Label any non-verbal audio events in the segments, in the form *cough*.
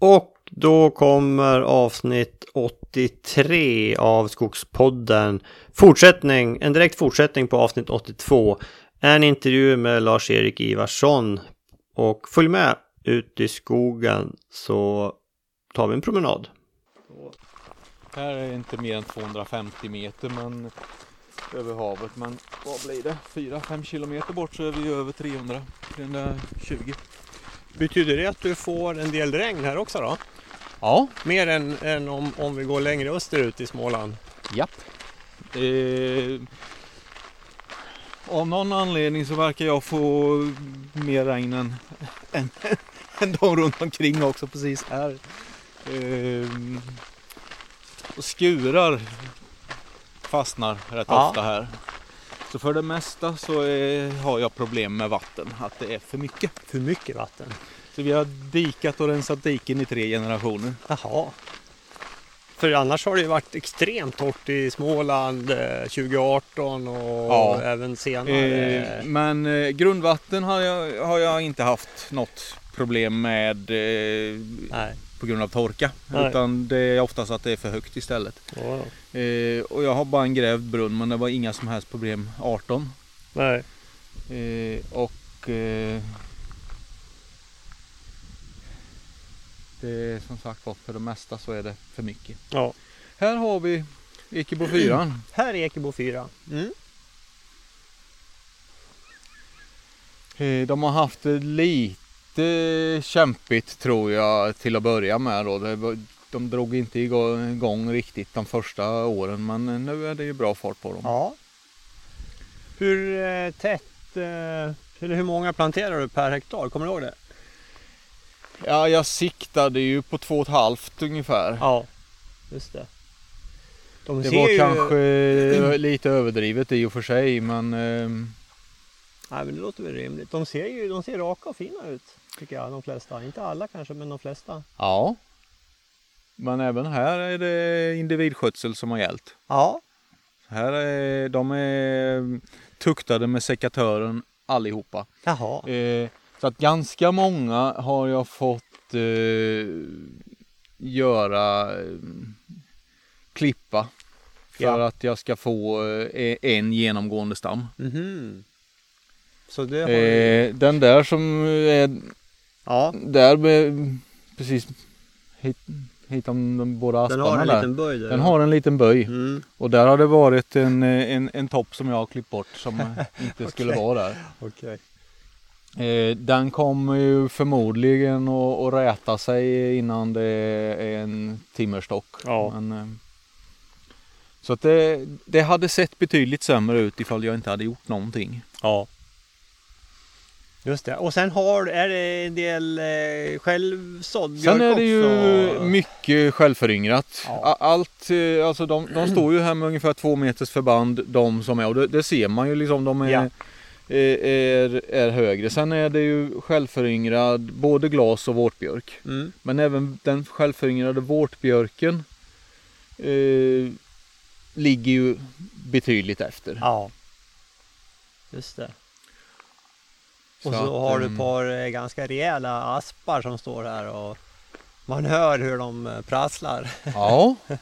Och då kommer avsnitt 83 av Skogspodden. Fortsättning, en direkt fortsättning på avsnitt 82. En intervju med Lars-Erik Ivarsson. Och följ med ut i skogen så tar vi en promenad. Här är inte mer än 250 meter men över havet. Men vad blir det? 4-5 kilometer bort så är vi över 300. 320. Betyder det att du får en del regn här också då? Ja. Mer än, än om, om vi går längre österut i Småland? Japp. Eh, av någon anledning så verkar jag få mer regn än, än, *laughs* än de runt omkring också precis här. Eh, och skurar fastnar rätt Ja. ofta här. Så för det mesta så är, har jag problem med vatten, att det är för mycket. För mycket vatten? Så vi har dikat och rensat diken i tre generationer. Jaha. För annars har det ju varit extremt torrt i Småland eh, 2018 och Ja. även senare. Eh, men eh, grundvatten har jag, har jag inte haft något problem med eh, Nej. På grund av torka. Nej. Utan det är oftast att det är för högt istället. Ja, ja. Eh, och jag har bara en grävd brunn men det var inga som helst problem 18. Nej. Eh, och eh, det är som sagt var för det mesta så är det för mycket. Ja. Här har vi Ekebo 4. *clears throat* Här är Ekebo 4. Mm. Eh, De har haft det lite kämpigt tror jag till att börja med. Då. De drog inte igång riktigt de första åren men nu är det ju bra fart på dem. Ja. Hur eh, tätt, eh, eller hur många planterar du per hektar? Kommer du ihåg det? Ja, jag siktade ju på två och ett halvt ungefär. Ja, just det. De det var ju... kanske lite överdrivet i och för sig men ehm, Nej, men det låter väl rimligt. De ser ju de ser raka och fina ut, tycker jag, de flesta. Inte alla kanske, men de flesta. ja. Men även här är det individskötsel som har gällt. Ja, Här är, de är tuktade med sekatören allihopa. jaha. Eh, så att ganska många har jag fått eh, göra eh, klippa för Ja. att jag ska få eh, en genomgående stam. Mhm. Så det har. Eh, den där som är Ja, där precis hit, hit om de båda den asparna har en där. liten böj där. Den har en liten böj Mm, och där har det varit en, eh, en, en topp som jag har klippt bort som *laughs* inte skulle Okej. vara där. okej. Eh, den kommer ju förmodligen att, att räta sig innan det är en timmerstock. Ja. Men, eh, så att det, det hade sett betydligt sämre ut ifall jag inte hade gjort någonting. Ja. Just det. Och sen har är det en del eh, självsådd Sen är det ju också. mycket självföryngrat. Ja. Allt, eh, alltså de, de står ju här med ungefär två meters förband de som är och det, det ser man ju liksom. De är, Ja. är, är, är högre. Sen är det ju självföryngrad både glas och vårtbjörk. Mm. Men även den självföryngrade vårtbjörken eh, ligger ju betydligt efter. Ja. Just det. Och så, att, har du ehm, ett par eh, ganska rejäla aspar som står här och man hör hur de eh, prasslar. Ja. *laughs*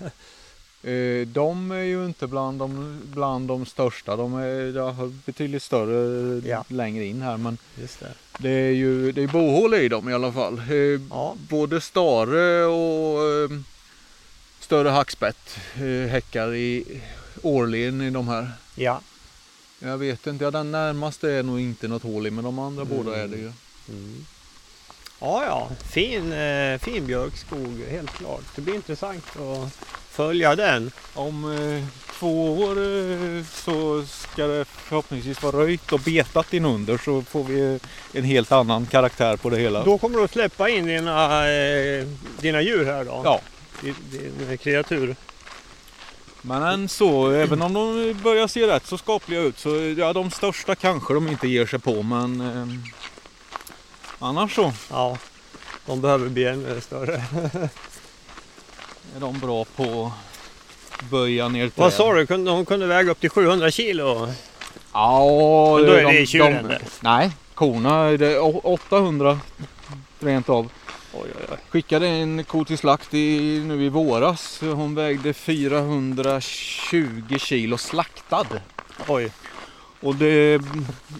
Eh, De är ju inte bland de, bland de största. De är betydligt större Ja. längre in här. Men Just det. det är ju det är bohål i dem i alla fall. Ja. Både stare och eh, större hackspett häckar i, årligen i de här. Ja. Jag vet inte, ja, den närmaste är nog inte något hål i men de andra Mm. båda är det ju. Mm. Ja, ja. Fin, eh, fin björkskog, helt klart. Det blir intressant att följa den. Om eh, två år eh, så ska det förhoppningsvis vara röjt och betat inunder så får vi en helt annan karaktär på det hela. Då kommer du att släppa in dina, eh, dina djur här då? Ja, Din, din kreatur. Men än så, även om de börjar se rätt så skapliga ut så ja, de största kanske de inte ger sig på men eh, annars så Ja, de behöver bli ännu större. är de bra på att böja ner Vad träd. sa du? De kunde väga upp till 700 kilo? Ja, Men då är de- det tjuren de-. Nej, korna är det å- 800 rent av. Oj, oj, oj. Skickade en ko till slakt i, nu i våras. Hon vägde 420 kilo slaktad. Oj. Och det,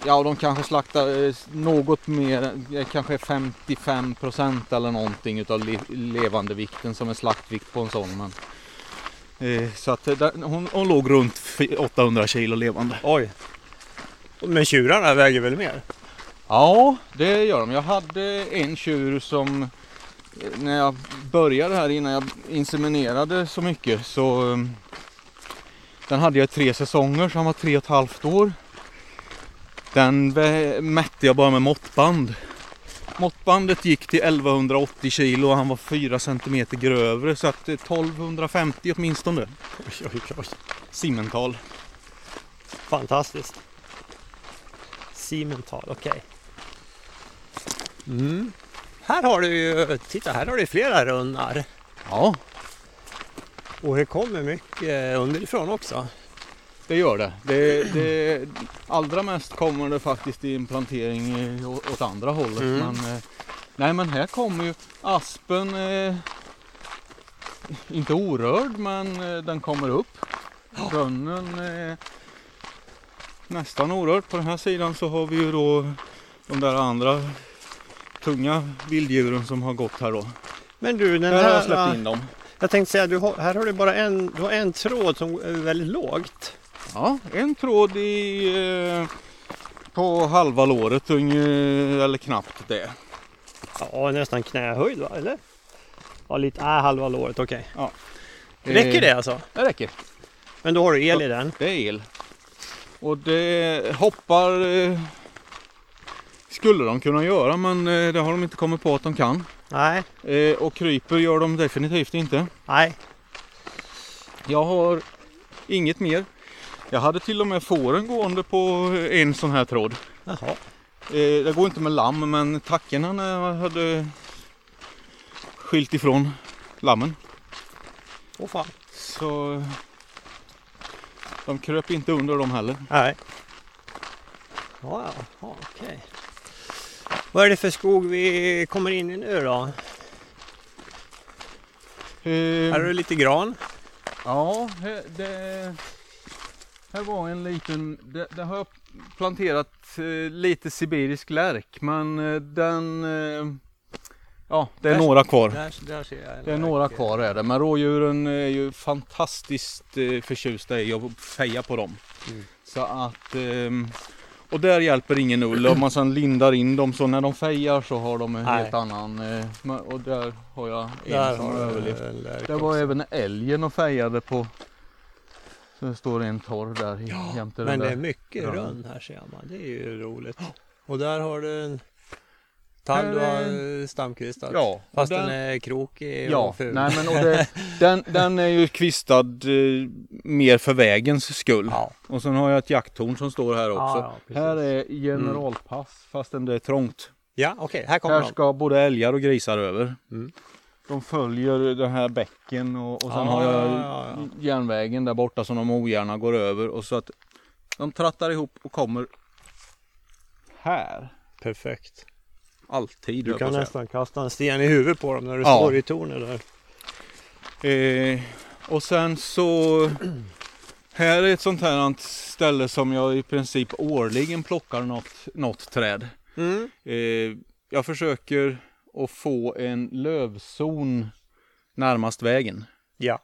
ja de kanske slaktar eh, något mer, eh, kanske 55 procent eller någonting utav le, levandevikten som är slaktvikt på en sån. Men, eh, så att eh, där, hon, hon låg runt fy- 800 kilo levande. Oj. Men tjurarna väger väl mer? Ja, det gör de. Jag hade en tjur som när jag började här innan jag inseminerade så mycket så eh, den hade jag tre säsonger så han var tre och ett halvt år. Den mätte jag bara med måttband. Måttbandet gick till 1180 kilo och han var 4 centimeter grövre så att eh, 1250 åtminstone. Oj, oj, oj. Simental. Fantastiskt. Simental, okej. Mm. Här har du ju, titta här har du flera runnar. Ja, Och det kommer mycket underifrån också. Det gör det. det, det allra mest kommer det faktiskt i en plantering åt andra hållet. Mm. Men, eh, nej men här kommer ju aspen, eh, inte orörd men eh, den kommer upp. Rönnen nästan orörd. På den här sidan så har vi ju då de där andra tunga vilddjuren som har gått här då. Men du, den Här har jag här, släppt in dem. jag tänkte säga, du har, här har du bara en, du har en tråd som är väldigt lågt. Ja, en tråd i, eh, på halva låret eller knappt det. Ja, nästan knähöjd va, eller? Ja, lite, äh, halva låret, okej. Ja. Räcker Eh, det alltså? Det räcker. Men då har du el i den? Det är el. Och det hoppar eh, skulle de kunna göra men eh, det har de inte kommit på att de kan. Nej, Eh, och kryper gör de definitivt inte. nej. Jag har inget mer. Jag hade till och med fåren gående på en sån här tråd. Jaha. Eh, det går inte med lamm men när jag hade skilt ifrån lammen. Åh fan. Så de kröp inte under dem heller. Nej. Ja, ja, ja, okej. Vad är det för skog vi kommer in i nu då? Eh, Här är det lite gran. Ja, det här var en liten, det, det har jag planterat eh, lite sibirisk lärk men eh, den, eh, ja det är Där- några kvar. Där, där Det är några kvar är det, men rådjuren är ju fantastiskt förtjusta i att feja på dem. Mm. Så att, ehm, och där hjälper ingen ull. Om man sedan lindar in dem så när de fejar så har de en Nej. helt annan, eh, och där har jag en Där som har överlevt. Det var också. även älgen och fejade på. Så det står en torr där Ja, jämte Men det är där. mycket rönn här ser man. Det är ju roligt. Och där har du en tall du har eh, stamkvistat. Ja, Fast den, den, är krokig ja, och ful. nej men och det, *laughs* den, den är ju kvistad eh, mer för vägens skull. Ja. Och sen har jag ett jakttorn som står här också. Ja, här är generalpass fastän det är trångt. Ja, okej. Här kommer Här de. ska både älgar och grisar över. Mm. De följer den här bäcken och, och sen Ja, har jag ja, ja, ja. järnvägen där borta som de ogärna går över. Och så att de trattar ihop och kommer här. Perfekt. Alltid. Du kan nästan kasta en sten i huvudet på dem när du Ja. står i tornet där. Eh, och sen så *clears throat* här är ett sånt här ställe som jag i princip årligen plockar något, något träd. Mm. Eh, jag försöker att få en lövzon närmast vägen. Ja.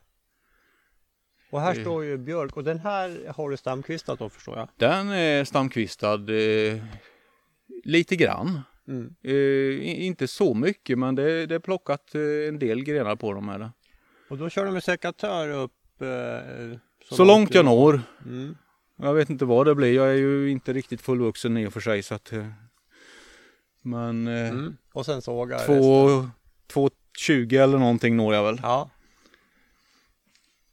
Och här Eh. står ju björk och den här har du stamkvistat då förstår jag. Den är stamkvistad eh, lite grann. Mm. Eh, inte så mycket men det, det är plockat eh, en del grenar på dem. Här. Och då kör du med sekatör upp? Eh, Så, långt jag når. Mm. Jag vet inte vad det blir. Jag är ju inte riktigt fullvuxen i och för sig. Så att, eh, men eh, Mm. Och sen sågar resten. två, två 20 eller någonting når jag väl. Ja.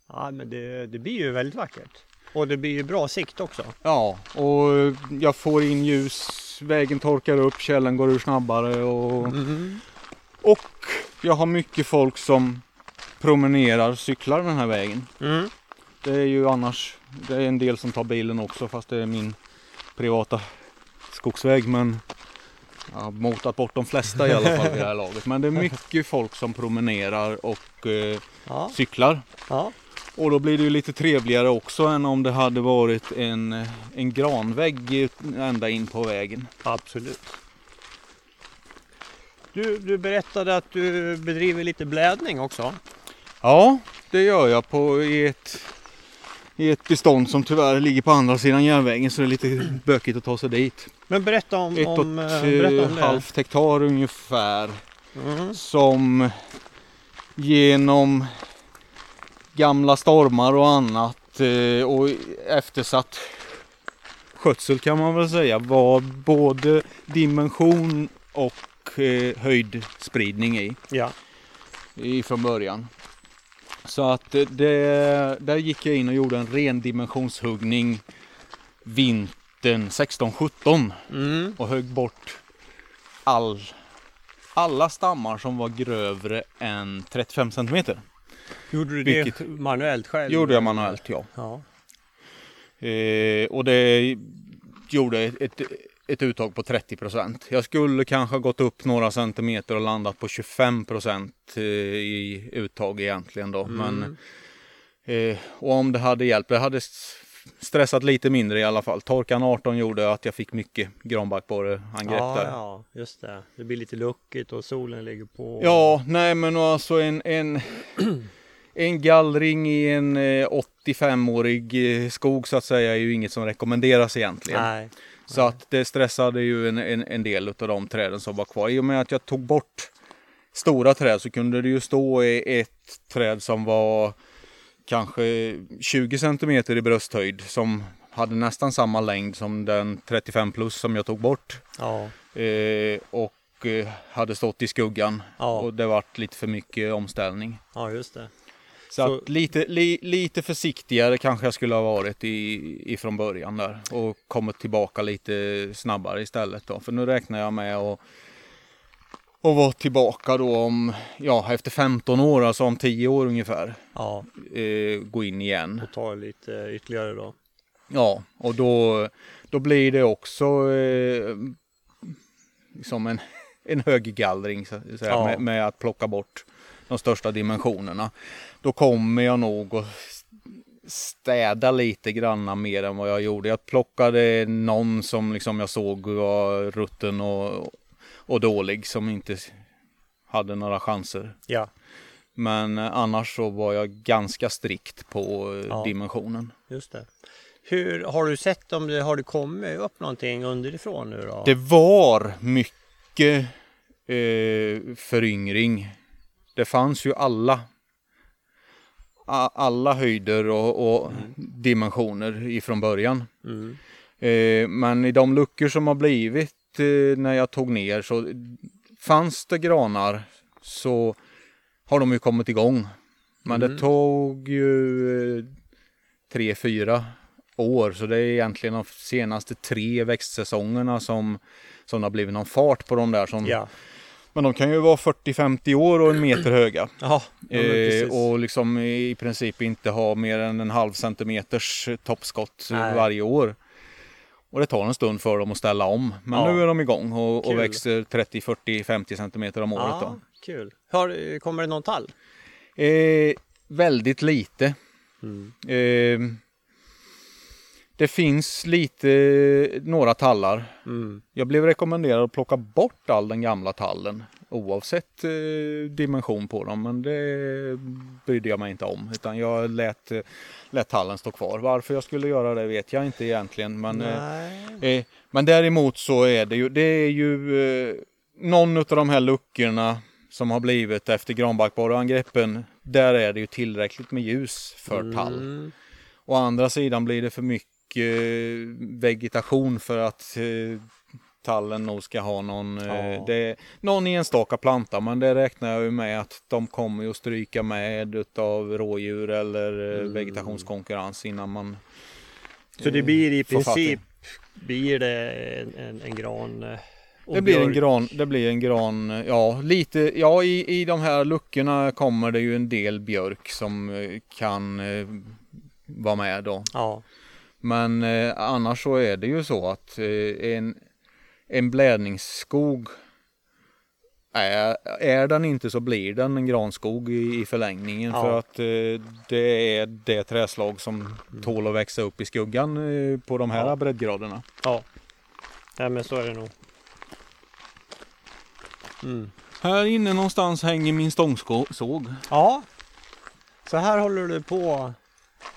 Ja men det, det blir ju väldigt vackert. Och det blir ju bra sikt också. Ja, och jag får in ljus, vägen torkar upp, källen går ur snabbare och, Mm. och jag har mycket folk som promenerar, cyklar den här vägen. Mm. Det är ju annars, det är en del som tar bilen också fast det är min privata skogsväg men Jag har motat bort de flesta i alla fall vid det här *laughs* laget. Men det är mycket folk som promenerar och eh, Ja, cyklar. ja, Och då blir det ju lite trevligare också än om det hade varit en, en granvägg ända in på vägen. absolut. Du, du berättade att du bedriver lite blädning också. Ja, det gör jag på i ett, i ett bestånd som tyvärr ligger på andra sidan järnvägen så det är lite bökigt att ta sig dit. Men berätta om, Ett och om, eh, ett berätta om det. halvt hektar ungefär Mm. som genom gamla stormar och annat eh, och eftersatt skötsel kan man väl säga var både dimension och eh, höjdspridning i, Ja, i från början. Så att eh, det, där gick jag in och gjorde en ren dimensionshuggning vintern 16-17 mm. och högg bort all, alla stammar som var grövre än 35 centimeter. Gjorde du det Vilket- manuellt själv? Gjorde jag manuellt ja. Ja. Eh, och det gjorde ett, ett, uttag på 30 procent. Jag skulle kanske gått upp några centimeter och landat på 25 procent eh, i uttag egentligen då. Men, eh, och om det hade hjälpt, det hade stressat lite mindre i alla fall. Torkan 18 gjorde att jag fick mycket granbarkborreangrepp Ja, där. ja, just det. Det blir lite luckigt och solen ligger på. Ja, nej men alltså en, en, en gallring i en eh, 85-årig eh, skog så att säga är ju inget som rekommenderas egentligen. Nej. Så att det stressade ju en, en, en del av de träden som var kvar. I och med att jag tog bort stora träd så kunde det ju stå i ett träd som var kanske 20 centimeter i brösthöjd som hade nästan samma längd som den 35 plus som jag tog bort. Ja, Eh, och eh, hade stått i skuggan. Ja. Och det vart lite för mycket omställning. ja, just det. Så, Så- lite, li, lite försiktigare kanske jag skulle ha varit i, ifrån början där. Och kommit tillbaka lite snabbare istället då. För nu räknar jag med att och vara tillbaka då om, ja efter 15 år, alltså om 10 år ungefär. Ja, Eh, gå in igen. och ta lite ytterligare då. Ja, och då, då blir det också eh, som en, en höggallring så, så här, Ja. med, med att plocka bort de största dimensionerna. Då kommer jag nog att städa lite granna mer än vad jag gjorde. Jag plockade någon som liksom jag såg var rutten och, och dålig som inte hade några chanser. Ja, Men eh, annars så var jag ganska strikt på eh, Ja. dimensionen. just det. Hur har du sett om det har det kommit upp någonting underifrån nu då? Det var mycket eh, föryngring. Det fanns ju alla alla höjder och, och dimensioner ifrån början. Mm. Eh, men i de luckor som har blivit eh, när jag tog ner så fanns det granar så har de ju kommit igång. Men Mm. det tog ju eh, tre, fyra år så det är egentligen de senaste tre växtsäsongerna som, som det har blivit någon fart på de där. Som, Ja, Men de kan ju vara 40-50 år och en meter höga. *clears throat* ja, Eh, och liksom i princip inte ha mer än en halv centimeters toppskott Nej. varje år. Och det tar en stund för dem att ställa om. Men Ja. nu är de igång och, och växer 30, 40, 50 centimeter om året. ja, kul. Har, kommer det någon tall? Eh, väldigt lite. Mm. Eh, det finns lite, några tallar. Mm. Jag blev rekommenderad att plocka bort all den gamla tallen oavsett eh, dimension på dem. Men det brydde jag mig inte om. Utan jag lät, eh, lät tallen stå kvar. Varför jag skulle göra det vet jag inte egentligen. Men, eh, eh, men däremot så är det ju, det är ju eh, någon av de här luckorna som har blivit efter granbarkborreangreppen. Där är det ju tillräckligt med ljus för tall. Mm. Å andra sidan blir det för mycket vegetation för att eh, tallen nog ska ha någon, eh, Ja. det, någon enstaka planta. Men det räknar jag ju med att de kommer att stryka med utav rådjur eller eh, Mm. vegetationskonkurrens innan man Så det blir i princip blir det en, en, en gran eh, Det blir en gran, det blir en gran, eh, ja lite, ja i, i de här luckorna kommer det ju en del björk som eh, kan eh, vara med då. Ja, Men eh, annars så är det ju så att eh, en, en blädningsskog är, är den inte så blir den en granskog i, i förlängningen Ja. för att eh, det är det träslag som tål att växa upp i skuggan eh, på de här Ja. breddgraderna. Ja. Nej men så är det nog. Mm. Här inne någonstans hänger min stångsåg. Ja. Så här håller du på.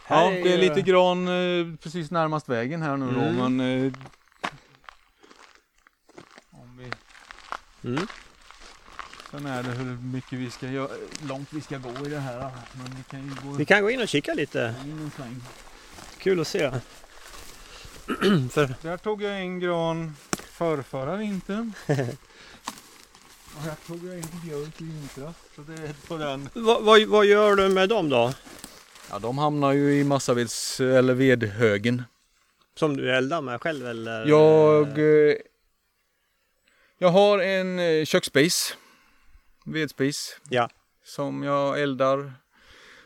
Här Ja, det är ju- lite gran eh, precis närmast vägen här nu då Mm. men eh, om vi, Mm. Sen är det hur mycket vi ska göra, långt vi ska gå i det här. Men vi kan ju gå Vi kan gå in och kika lite. in sväng. Kul att se. *clears throat* För, Där tog jag en gran förrförra vintern. *laughs* Och här tog jag en björk i vintras. Så det är på den. vad, vad, vad gör du med dem då? Ja, de hamnar ju i massaveds eller vedhögen. Som du eldar med själv eller? Jag, eh, jag har en eh, köksspis. Vedspis. Ja. Som jag eldar.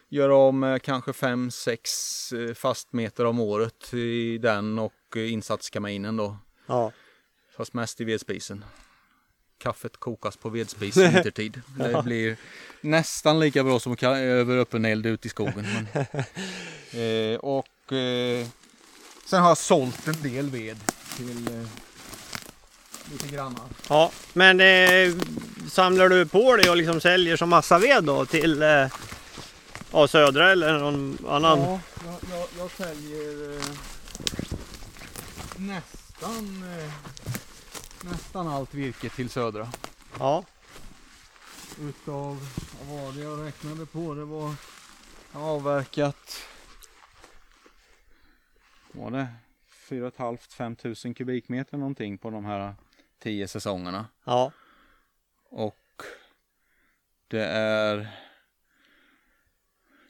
Gör av med kanske 5-6 fastmeter om året i den och eh, insatskaminen då. Ja. Fast mest i vedspisen. Kaffet kokas på vedspis *laughs* vintertid. Det blir nästan lika bra som över öppen eld ut i skogen. Men, *laughs* eh, och eh, sen har jag sålt en del ved till eh, lite grannar. ja. Men eh, samlar du på dig och liksom säljer som massaved då till eh, ja, Södra eller någon annan? Ja, jag, jag, jag säljer eh, nästan, eh, nästan allt virke till Södra. Ja. Utav, vad var det jag räknade på? Det var jag har avverkat var det 4 500 tusen kubikmeter någonting på de här 10 säsongerna. Ja. Och det är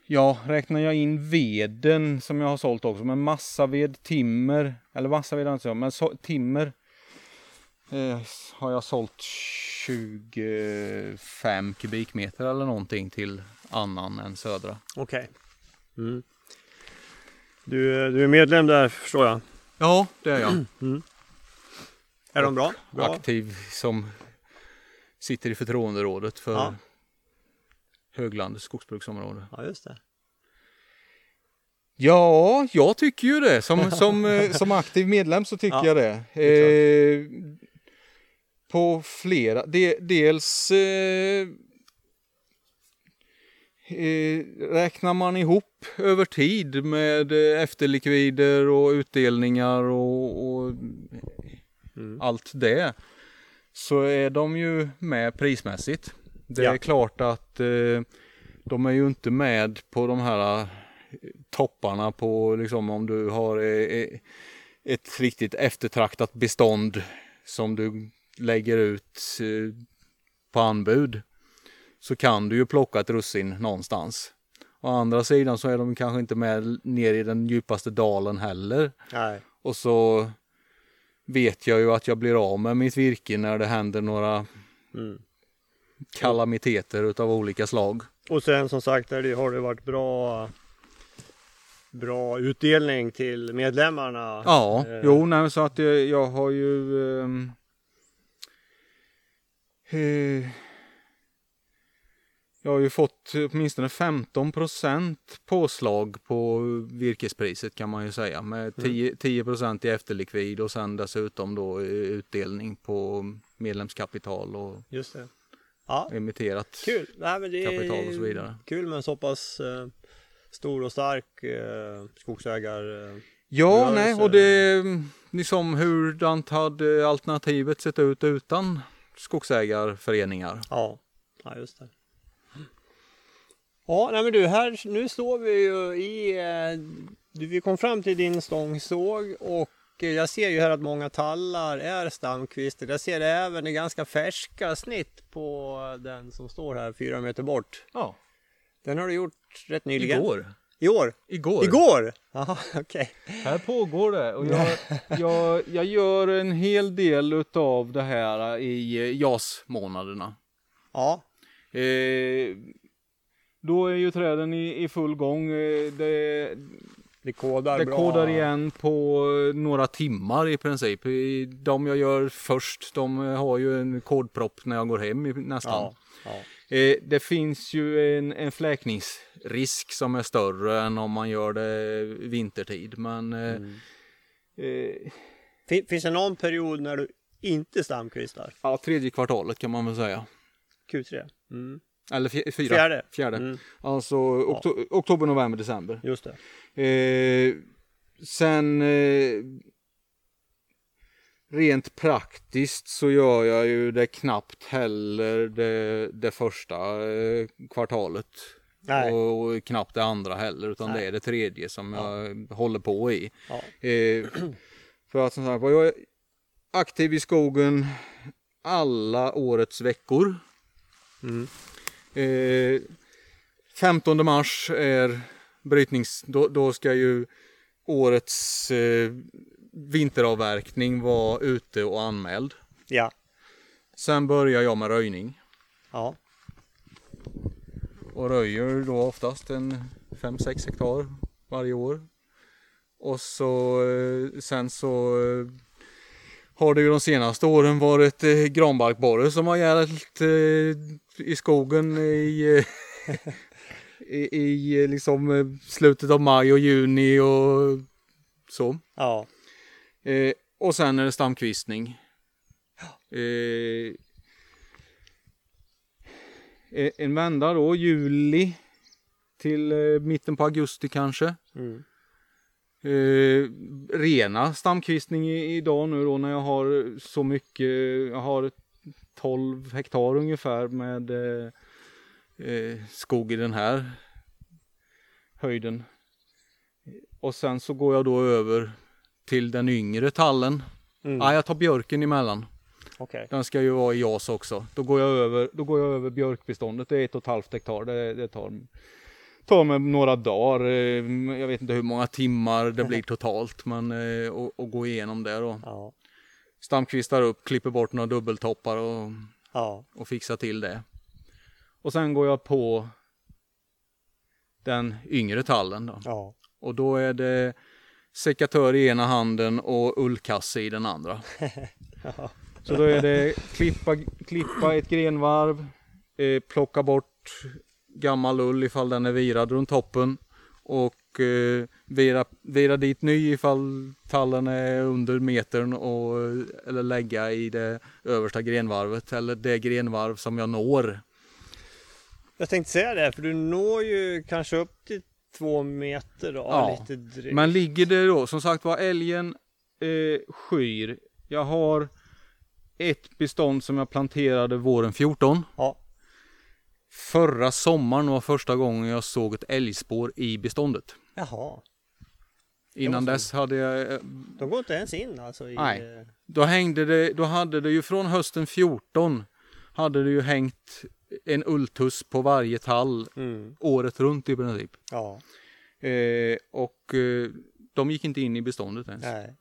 Ja, räknar jag in veden som jag har sålt också, men massaved, timmer, eller massaved alltså, men så, timmer eh, har jag sålt 25 kubikmeter eller någonting till annan än Södra. Okej. Mm. Du, du är medlem där förstår jag. Ja, det är jag. Är de bra? bra. Aktiv som sitter i förtroenderådet för Ja. Höglandets skogsbruksområde. Ja, just det. Ja, jag tycker ju det. Som, som, eh, som aktiv medlem så tycker Ja, jag det. Eh, på flera, de, dels eh, eh, räknar man ihop över tid med eh, efterlikvider och utdelningar och, och Mm. allt det så är de ju med prismässigt. Det är Ja. klart att eh, de är ju inte med på de här eh, topparna på liksom om du har ett riktigt eftertraktat bestånd som du lägger ut eh, på anbud så kan du ju plocka ett russin någonstans. Å andra sidan så är de kanske inte med ner i den djupaste dalen heller. Nej. Och så vet jag ju att jag blir av med mitt virke när det händer några Mm. kalamiteter utav olika slag. Och sen som sagt det har det varit bra bra utdelning till medlemmarna. Ja, Eh, jo, nej, så att jag, jag har ju ehm, eh, jag har ju fått åtminstone 15% påslag på virkespriset kan man ju säga med 10, 10 i efterlikvid och sen dessutom då eh, utdelning på medlemskapital och Just det. Ja, emitterat. kul. Nej, men det är Kapital och så vidare. Kul med en så pass eh, stor och stark eh, skogsägare. Eh, Ja, rörelse. nej, och det liksom hurdant hade alternativet sett ut utan skogsägarföreningar? ja. ja, just det. Ja, nej men du, här, nu står vi ju i, eh, vi kom fram till din stångsåg och eh, jag ser ju här att många tallar är stamkvistar. Jag ser även ganska färska snitt på den som står här fyra meter bort. Ja, Den har du gjort rätt nyligen. igår. I år? Igår. Igår? Jaha, *laughs* okej. Här pågår det och jag, *laughs* jag, jag gör en hel del utav det här i eh, JAS-månaderna. Ja, Eh, då är ju träden i, i full gång. Eh, Det, Det kodar Det bra. kodar igen på några timmar i princip. De jag gör först, de har ju en kodpropp när jag går hem nästan. Ja, ja. Eh, Det finns ju en, en fläkningsrisk som är större än om man gör det vintertid. Men eh, Mm. eh, Fin- Finns det någon period när du inte stamkvistar? ja, tredje kvartalet kan man väl säga. Q3? Mm. Eller fj- fyra. Fjärde? Fjärde. Mm. Alltså okto- oktober, november, december. Just det. Eh, sen eh, rent praktiskt så gör jag ju det knappt heller det, det första eh, kvartalet. Och, och knappt det andra heller utan Nej. det är det tredje som jag håller på i. Ja. Eh, för att som sagt var, jag är aktiv i skogen alla årets veckor. Mm. Eh, 15 mars är brytnings... Då, då ska ju årets eh, vinteravverkning vara ute och anmäld. Ja. Sen börjar jag med röjning. Ja. Och röjer då oftast en 5-6 hektar varje år. Och så eh, sen så eh, har det ju de senaste åren varit eh, granbarkborre som har gällt eh, i skogen i, eh, *laughs* i, i liksom slutet av maj och juni och så. Ja. Eh, och sen är det stamkvistning. Eh, eh, en vända då, juli till eh, mitten på augusti kanske. Mm. Eh, rena stamkvistning idag nu då när jag har så mycket, jag har 12 hektar ungefär med eh, eh, skog i den här höjden. Och sen så går jag då över till den yngre tallen. Mm. Ja, jag tar björken emellan. Okej. Den ska ju vara i JAS också. Då går jag över, då går jag över björkbeståndet. Det är ett och ett halvt hektar. Det, det tar, tar mig några dagar. eh, Jag vet inte hur många timmar det blir *laughs* totalt. Men eh, och, och gå igenom det då. Ja. Stamkvistar upp, klipper bort några dubbeltoppar och, Ja. och fixar till det. Och sen går jag på den yngre tallen då. Ja. Och då är det sekatör i ena handen och ullkasse i den andra. *laughs* Ja. Så då är det klippa, klippa ett grenvarv, eh, plocka bort gammal ull ifall den är virad runt toppen och eh, vira, vira dit ny ifall tallen är under metern och, eller lägga i det översta grenvarvet eller det grenvarv som jag når. Jag tänkte säga det, för du når ju kanske upp till två meter då, Ja, lite drygt. Men ligger det då, som sagt var älgen eh, skyr. Jag har ett bestånd som jag planterade våren 14. Ja. Förra sommaren var första gången jag såg ett älgspår i beståndet. Jaha. Innan måste- dess hade jag, eh, De går inte ens in alltså? I, Nej. eh, då hängde det, då hade det ju från hösten 14 hade det ju hängt en ulltuss på varje tall Mm. året runt i princip. Ja. Eh, och eh, de gick inte in i beståndet ens. Nej.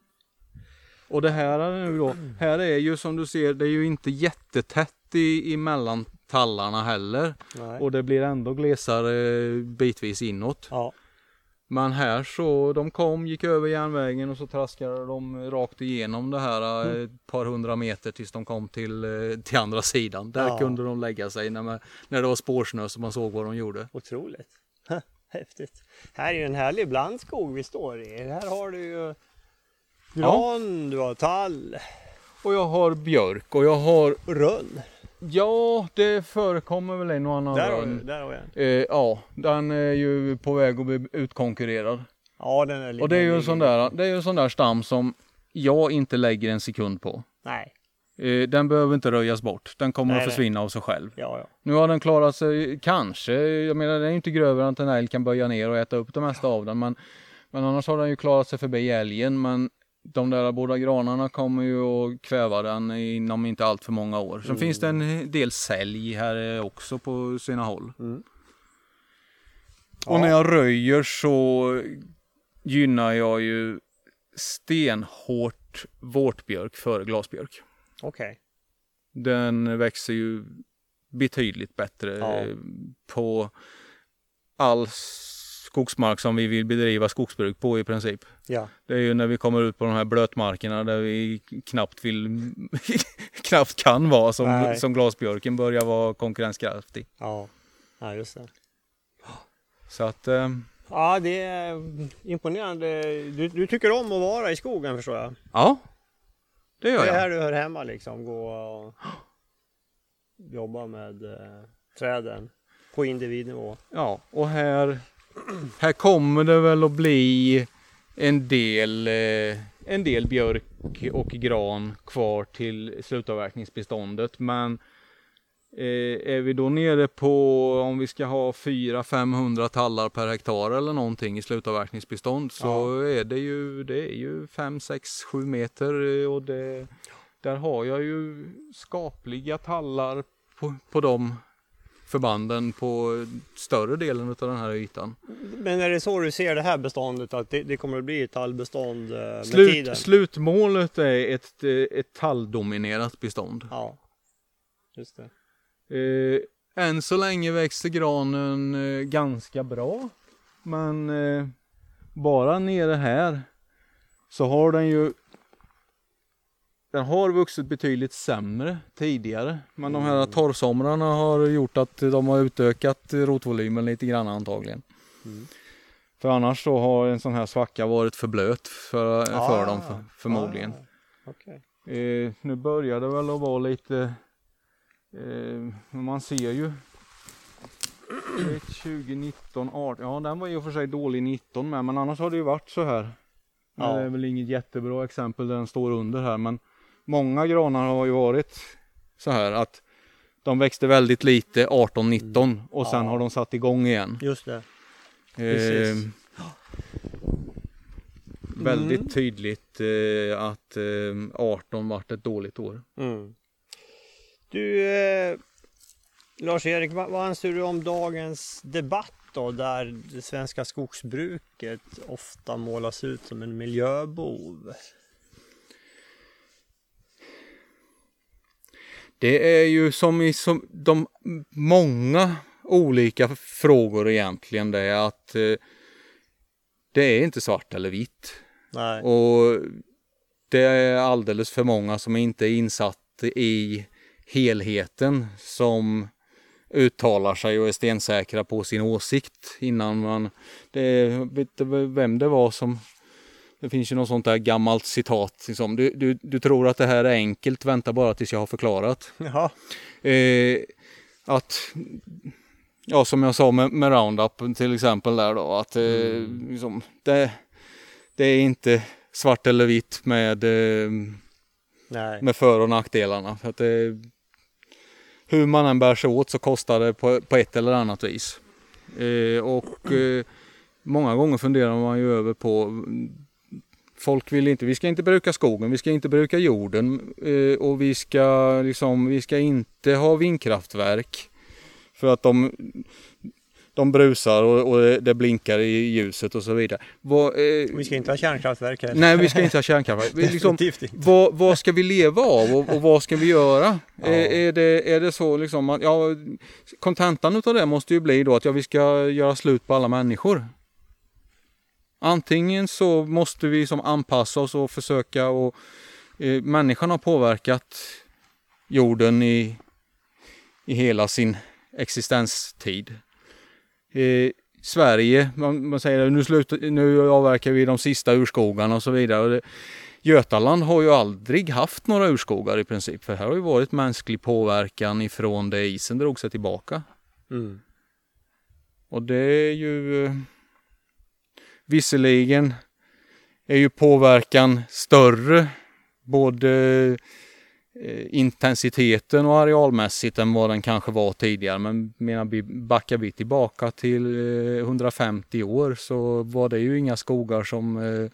Och det här är nu då, här är ju som du ser, det är ju inte jättetätt i, emellan tallarna heller. Nej. Och det blir ändå glesare bitvis inåt. Ja. Men här så, de kom, gick över järnvägen och så traskade de rakt igenom det här eh, ett par hundra meter tills de kom till, eh, till andra sidan. Där Ja. kunde de lägga sig när, man, när det var spårsnö så man såg vad de gjorde. Otroligt. *laughs* Häftigt. Här är ju en härlig blandskog vi står i. Här har du ju gran, du har tall Och jag har björk och jag har, rönn. Ja det förekommer väl en och annan Där har, där har vi en. Eh, ja, den är ju på väg att bli utkonkurrerad. Ja, den är Och det är ju en den sån där, det är ju en sån där stam som jag inte lägger en sekund på. Nej. Eh, den behöver inte röjas bort. Den kommer Nej, att nej. försvinna av sig själv. Ja, ja. Nu har den klarat sig, kanske, jag menar den är inte grövre än att en älg kan böja ner och äta upp det mesta av den. Men, men annars har den ju klarat sig förbi älgen. Men de där båda granarna kommer ju att kväva den inom inte allt för många år. Sen Mm. finns det en del sälj här också på sina håll. Mm. Och när jag röjer så gynnar jag ju stenhårt vårtbjörk före glasbjörk. Okej. Den växer ju betydligt bättre Ja. på all skogsmark som vi vill bedriva skogsbruk på i princip. Ja. Det är ju när vi kommer ut på de här blötmarkerna där vi knappt vill, *laughs* knappt kan vara som, Nej. som glasbjörken börjar vara konkurrenskraftig. Ja. Ja, just det. Så att eh, Ja, det är imponerande. Du, du tycker om att vara i skogen förstår jag. ja, det Det gör är jag. här du hör hemma liksom. Gå och jobba med eh, träden på individnivå. Ja, och här, här kommer det väl att bli en del, eh, en del björk och gran kvar till slutavverkningsbeståndet. Men eh, är vi då nere på om vi ska ha 400-500 tallar per hektar eller någonting i slutavverkningsbestånd så är det ju, det är ju 5, 6, 7 meter eh, och det, där har jag ju skapliga tallar på, på de förbanden på större delen av den här ytan. Men är det så du ser det här beståndet? Att det, det kommer att bli ett tallbestånd eh, med tiden? Slut, slutmålet är ett, eh, ett talldominerat bestånd. Ja, just det. Eh, än så länge växer granen eh, ganska bra. Men eh, bara nere här så har den ju den har vuxit betydligt sämre tidigare. Men de här torrsomrarna har gjort att de har utökat rotvolymen lite grann antagligen. Mm. För annars så har en sån här svacka varit för blöt för, Ah, för dem för, förmodligen. Ah, okej. Eh, nu börjar det väl att vara lite, eh, man ser ju. Ett 2019, 18, ja den var och för sig dålig 19 med, men annars har det ju varit så här. Ja. Det är väl inget jättebra exempel där den står under här, men många granar har ju varit så här att de växte väldigt lite 18-19 och sen Ja. har de satt igång igen. Just det. Eh, väldigt Mm. tydligt eh, att eh, 18 vart ett dåligt år. Mm. Du, eh, Lars-Erik, vad, vad anser du om dagens debatt då, där det svenska skogsbruket ofta målas ut som en miljöbov? Det är ju som i som de många olika frågor egentligen det är att eh, det är inte svart eller vitt. Nej. Och det är alldeles för många som inte är insatt i helheten som uttalar sig och är stensäkra på sin åsikt innan man... Det, vet vem det var som... Det finns ju något sånt där gammalt citat. Liksom. Du, du, du tror att det här är enkelt, vänta bara tills jag har förklarat. Jaha. Eh, att, ja som jag sa med, med Roundup till exempel där då, att eh, liksom, det, det är inte svart eller vitt med, eh, med för och nackdelarna. För att det, hur man än bär sig åt så kostar det på, på ett eller annat vis. Eh, och eh, många gånger funderar man ju över på Folk vill inte, vi ska inte bruka skogen, vi ska inte bruka jorden eh, och vi ska liksom, vi ska inte ha vindkraftverk. För att de, de brusar och, och det- blinkar i ljuset och så vidare. Vad, eh, Vi ska inte ha kärnkontraktverk här. nej, vi ska inte ha kärnkraftverk. Liksom, vad, vad ska vi leva av och, och vad ska vi göra? Ja. Är, är, det, är det så liksom att, ja, kontentan utav det måste ju bli då att ja, vi ska göra slut på alla människor. Antingen så måste vi som anpassa oss och försöka och eh, människan har påverkat jorden i, i hela sin existenstid. Eh, Sverige, man, man säger nu, slutar, nu avverkar vi de sista urskogarna och så vidare. Och det, Götaland har ju aldrig haft några urskogar i princip, för här har ju varit mänsklig påverkan ifrån det isen drog sig tillbaka. Mm. Och det är ju eh, visserligen är ju påverkan större både eh, intensiteten och arealmässigt än vad den kanske var tidigare. Men menar vi backar vi tillbaka till eh, 150 år så var det ju inga skogar som eh,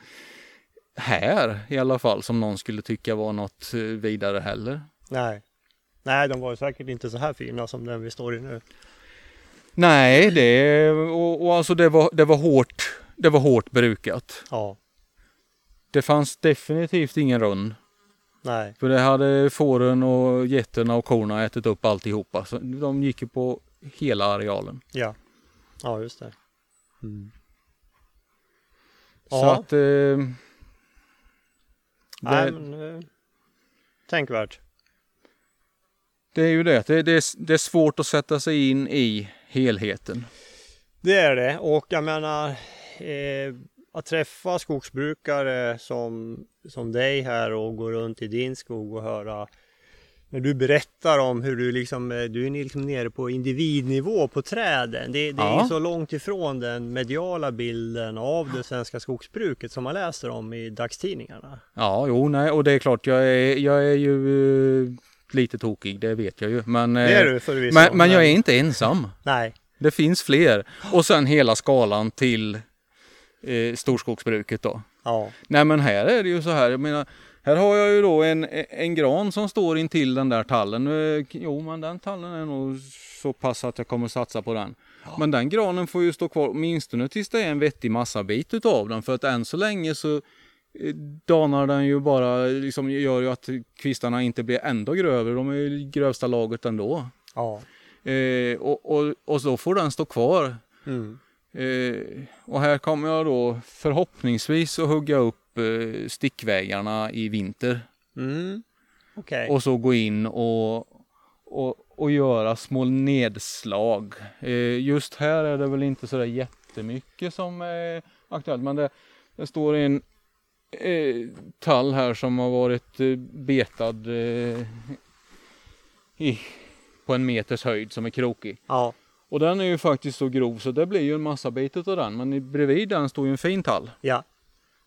här i alla fall som någon skulle tycka var något eh, vidare heller. Nej. Nej, de var säkert inte så här fina som den vi står i nu. Nej, det, och, och alltså det var, det var hårt. Det var hårt brukat. Ja. Det fanns definitivt ingen rund. Nej. För det hade fåren och getterna och korna ätit upp alltihopa. Så de gick ju på hela arealen. Ja. Ja, just det. Mm. Så att... Eh, Nej, det, men, eh, tänkvärt. det är ju det. Det, det, är, det är svårt att sätta sig in i helheten. Det är det och jag menar eh, att träffa skogsbrukare som, som dig här och gå runt i din skog och höra när du berättar om hur du liksom, eh, du är liksom nere på individnivå på träden. Det, det Ja. är så långt ifrån den mediala bilden av det svenska skogsbruket som man läser om i dagstidningarna. Ja, jo, nej, och det är klart, jag är, jag är ju eh, lite tokig, det vet jag ju. Men, Det är eh, du förvisso. men, men jag är inte ensam. Nej, Det finns fler. Och sen hela skalan till eh, storskogsbruket då. ja, Nej men här är det ju så här, jag menar, här har jag ju då en, en gran som står intill den där tallen. Eh, Jo men den tallen är nog så pass att jag kommer satsa på den. Men den granen får ju stå kvar åtminstone tills det är en vettig massabit utav den. För att än så länge så eh, danar den ju bara, liksom gör ju att kvistarna inte blir ändå grövre. De är ju grövsta laget ändå. ja. Eh, och, och, och så får den stå kvar. Mm. Eh, och här kommer jag då förhoppningsvis att hugga upp eh, stickvägarna i vinter. Mm. Okej. Och så gå in och, och, och göra små nedslag. Eh, just här är det väl inte sådär jättemycket som är aktuellt. Men det, det står en tall här som har varit betad i, på en meters höjd som är krokig. Ja, Och den är ju faktiskt så grov så det blir ju en massa bit utav den. Men i- bredvid den står ju en fin tall. ja,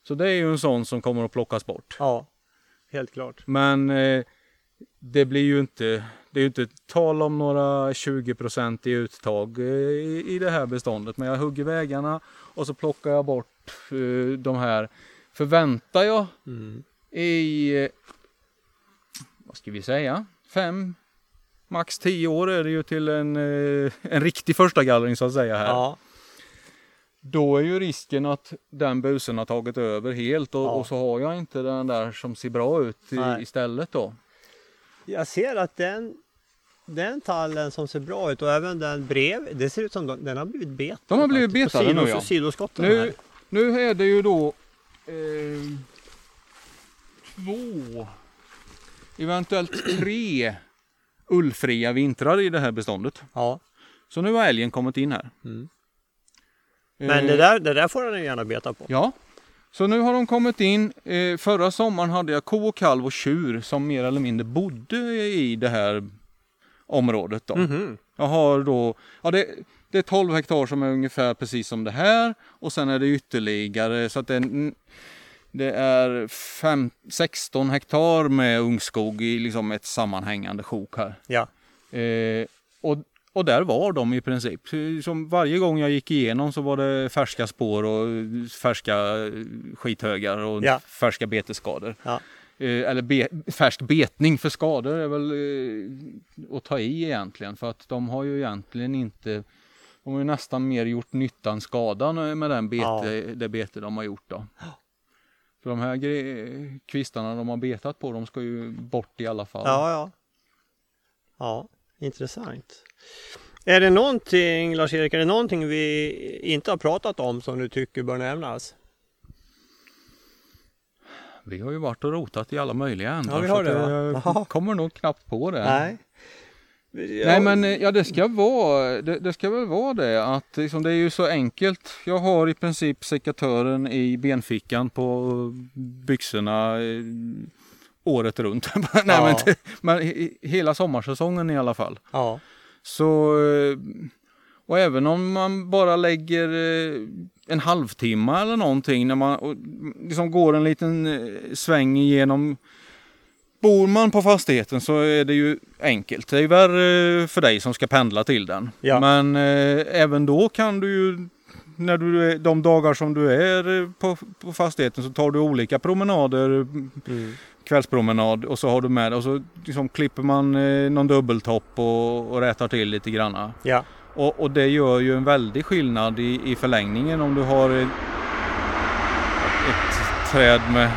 Så det är ju en sån som kommer att plockas bort. ja. Helt klart. Men eh, det blir ju inte, det är ju inte tal om några 20% i uttag eh, i, i det här beståndet. Men jag hugger vägarna och så plockar jag bort eh, de här. Förväntar jag Mm. i, eh, vad ska vi säga, fem, max tio år är det ju till en, eh, en riktig första gallring så att säga här. Ja, Då är ju risken att den busen har tagit över helt och, Ja. och så har jag inte den där som ser bra ut i, istället då. Jag ser att den, den tallen som ser bra ut och även den brev, det ser ut som de, den har blivit betad. De har blivit betade nu, ja. Sidoskotten Nu, här. nu är det ju då eh, två, eventuellt tre ullfria vintrar i det här beståndet. Ja. Så nu har älgen kommit in här. Mm. Eh, Men det där, det där får ju gärna beta på. Ja, så nu har de kommit in. Eh, förra sommaren hade jag ko och kalv och tjur som mer eller mindre bodde i det här området. Då. Mhm. Jag har då, ja det, det är 12 hektar som är ungefär precis som det här och sen är det ytterligare så att det, är- det är fem, 16 hektar med ungskog i liksom ett sammanhängande sjok här. Ja. Eh, och, och där var de i princip. Som varje gång jag gick igenom så var det färska spår och färska skithögar och Ja. färska betesskador. Ja. Eh, eller be, färsk betning för skador är väl eh, att ta i egentligen. För att de har ju egentligen inte, de har ju nästan mer gjort nytta än skadan med den bete, det bete de har gjort då. För de här gre- kvistarna de har betat på, de ska ju bort i alla fall. Ja, ja. Ja, intressant. Är det någonting, Lars-Erik, är det någonting vi inte har pratat om som du tycker bör nämnas? Vi har ju varit och rotat i alla möjliga ändar. Ja, vi har det, va? Jaha. kommer nog knappt på det. Nej. Nej men eh, ja det ska vara, det, det ska väl vara det att liksom, det är ju så enkelt. Jag har i princip sekatören i benfickan på byxorna eh, året runt. *laughs* Nej, Ja. men, men he- hela sommarsäsongen i alla fall. Ja, Så eh, och även om man bara lägger eh, en halvtimme eller någonting när man liksom går en liten eh, sväng igenom Bor man på fastigheten så är det ju enkelt. Det är ju värre för dig som ska pendla till den. Ja. Men eh, även då kan du ju när du de dagar som du är eh, på, på fastigheten så tar du olika promenader mm. kvällspromenad och så har du med och så liksom klipper man eh, någon dubbeltopp och, och rätar till lite granna. ja, Och, och det gör ju en väldig skillnad i, i förlängningen om du har ett, ett träd med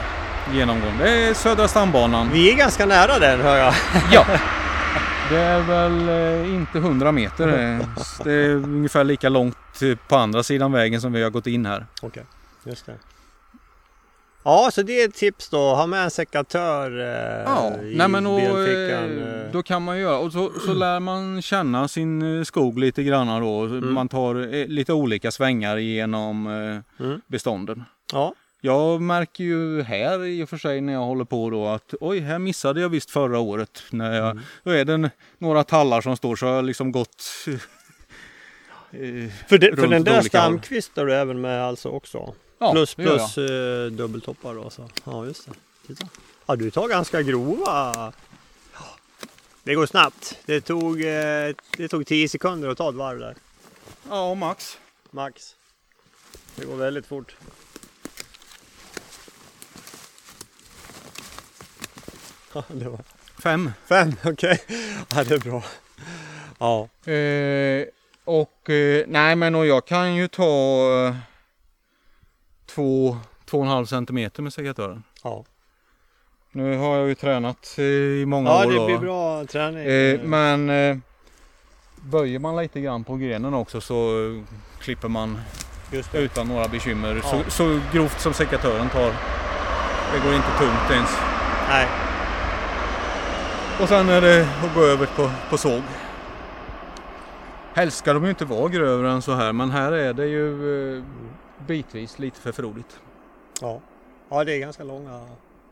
genomgående. Det är Södra stambanan. vi är ganska nära den hör jag. *laughs* Ja! Det är väl eh, inte 100 meter. *laughs* Det är ungefär lika långt eh, på andra sidan vägen som vi har gått in här. Okej, just det. Ja, så det är ett tips då. Ha med en sekatör eh, Ja, i nej men och, eh, då kan man göra och så, så lär man känna sin skog lite grann då. Man tar eh, lite olika svängar genom eh, Mm. bestånden. Ja, Jag märker ju här i och för sig när jag håller på då att oj, här missade jag visst förra året. När jag, Mm. Då är det några tallar som står så har jag liksom gått *laughs* eh, för, det, för den där stamkvistar du även med alltså också? ja, plus plus eh, dubbeltoppar då. Så. Ja, just det. Titta. Ja, du tar ganska grova. Det går snabbt. Det tog, eh, det tog 10 sekunder att ta ett varv där. Ja, max. Max. Det går väldigt fort. Ja, det var Fem. fem, okej. Ja, det är bra. Ja, Eh, och eh, nej men och jag kan ju ta eh, två, två och en halv centimeter med sekatören. ja. Nu har jag ju tränat eh, i många ja år det då. blir bra träning. Eh, men eh, böjer man lite grann på grenen också så klipper man det. utan några bekymmer. Ja. Så, så grovt som sekatören tar. Det går inte tungt ens. Nej, Och sen är det att gå över på, på såg. Helst ska de ju inte vara grövre än så här men här är det ju eh, bitvis lite för frodigt. ja. ja, det är ganska långa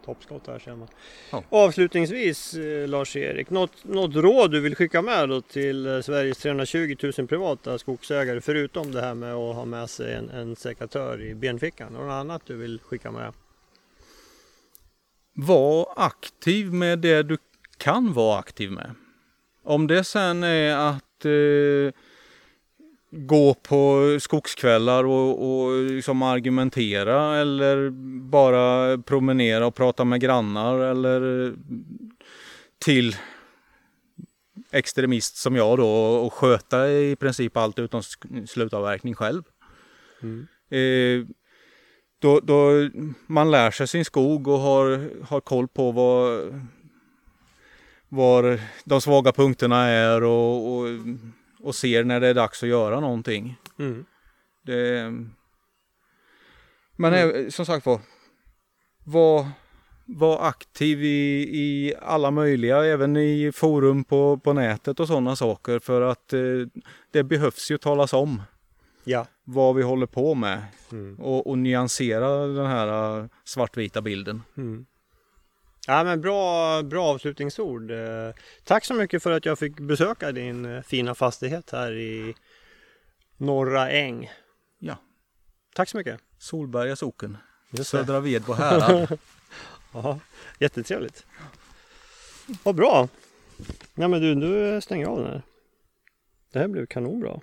toppskott här ser man. Ja. Avslutningsvis eh, Lars-Erik, något, något råd du vill skicka med då till eh, Sveriges 320 000 privata skogsägare förutom det här med att ha med sig en, en sekatör i benfickan? Något annat du vill skicka med? Var aktiv med det du kan vara aktiv med. Om det sen är att eh, gå på skogskvällar och, och liksom argumentera eller bara promenera och prata med grannar eller till extremist som jag då och sköta i princip allt utom slutavverkning själv. Mm. Eh, då, då man lär sig sin skog och har, har koll på vad, var de svaga punkterna är och, och, och ser när det är dags att göra någonting. Mm. Det, men eh, som sagt var, var, var aktiv i, i alla möjliga, även i forum på, på nätet och sådana saker för att eh, det behövs ju talas om Ja. vad vi håller på med Mm. och, och nyansera den här eh, svartvita bilden. Mm. Ja men bra, bra avslutningsord. Eh, Tack så mycket för att jag fick besöka din eh, fina fastighet här i Norra Äng. Ja. Tack så mycket. Solberga socken. Södra Vedbo härad. *laughs* Ja, jättetrevligt. Vad bra. Ja men du, du stänger av den här. Det här blev kanonbra.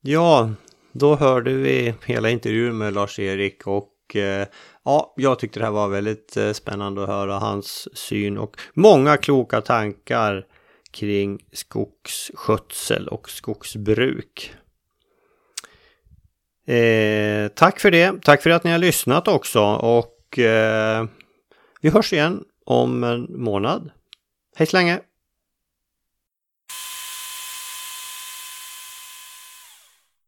Ja, då hörde vi hela intervjun med Lars-Erik och och eh, ja, jag tyckte det här var väldigt eh, spännande att höra hans syn och många kloka tankar kring skogsskötsel och skogsbruk. Eh, tack för det. Tack för att ni har lyssnat också och eh, vi hörs igen om en månad. Hej så länge!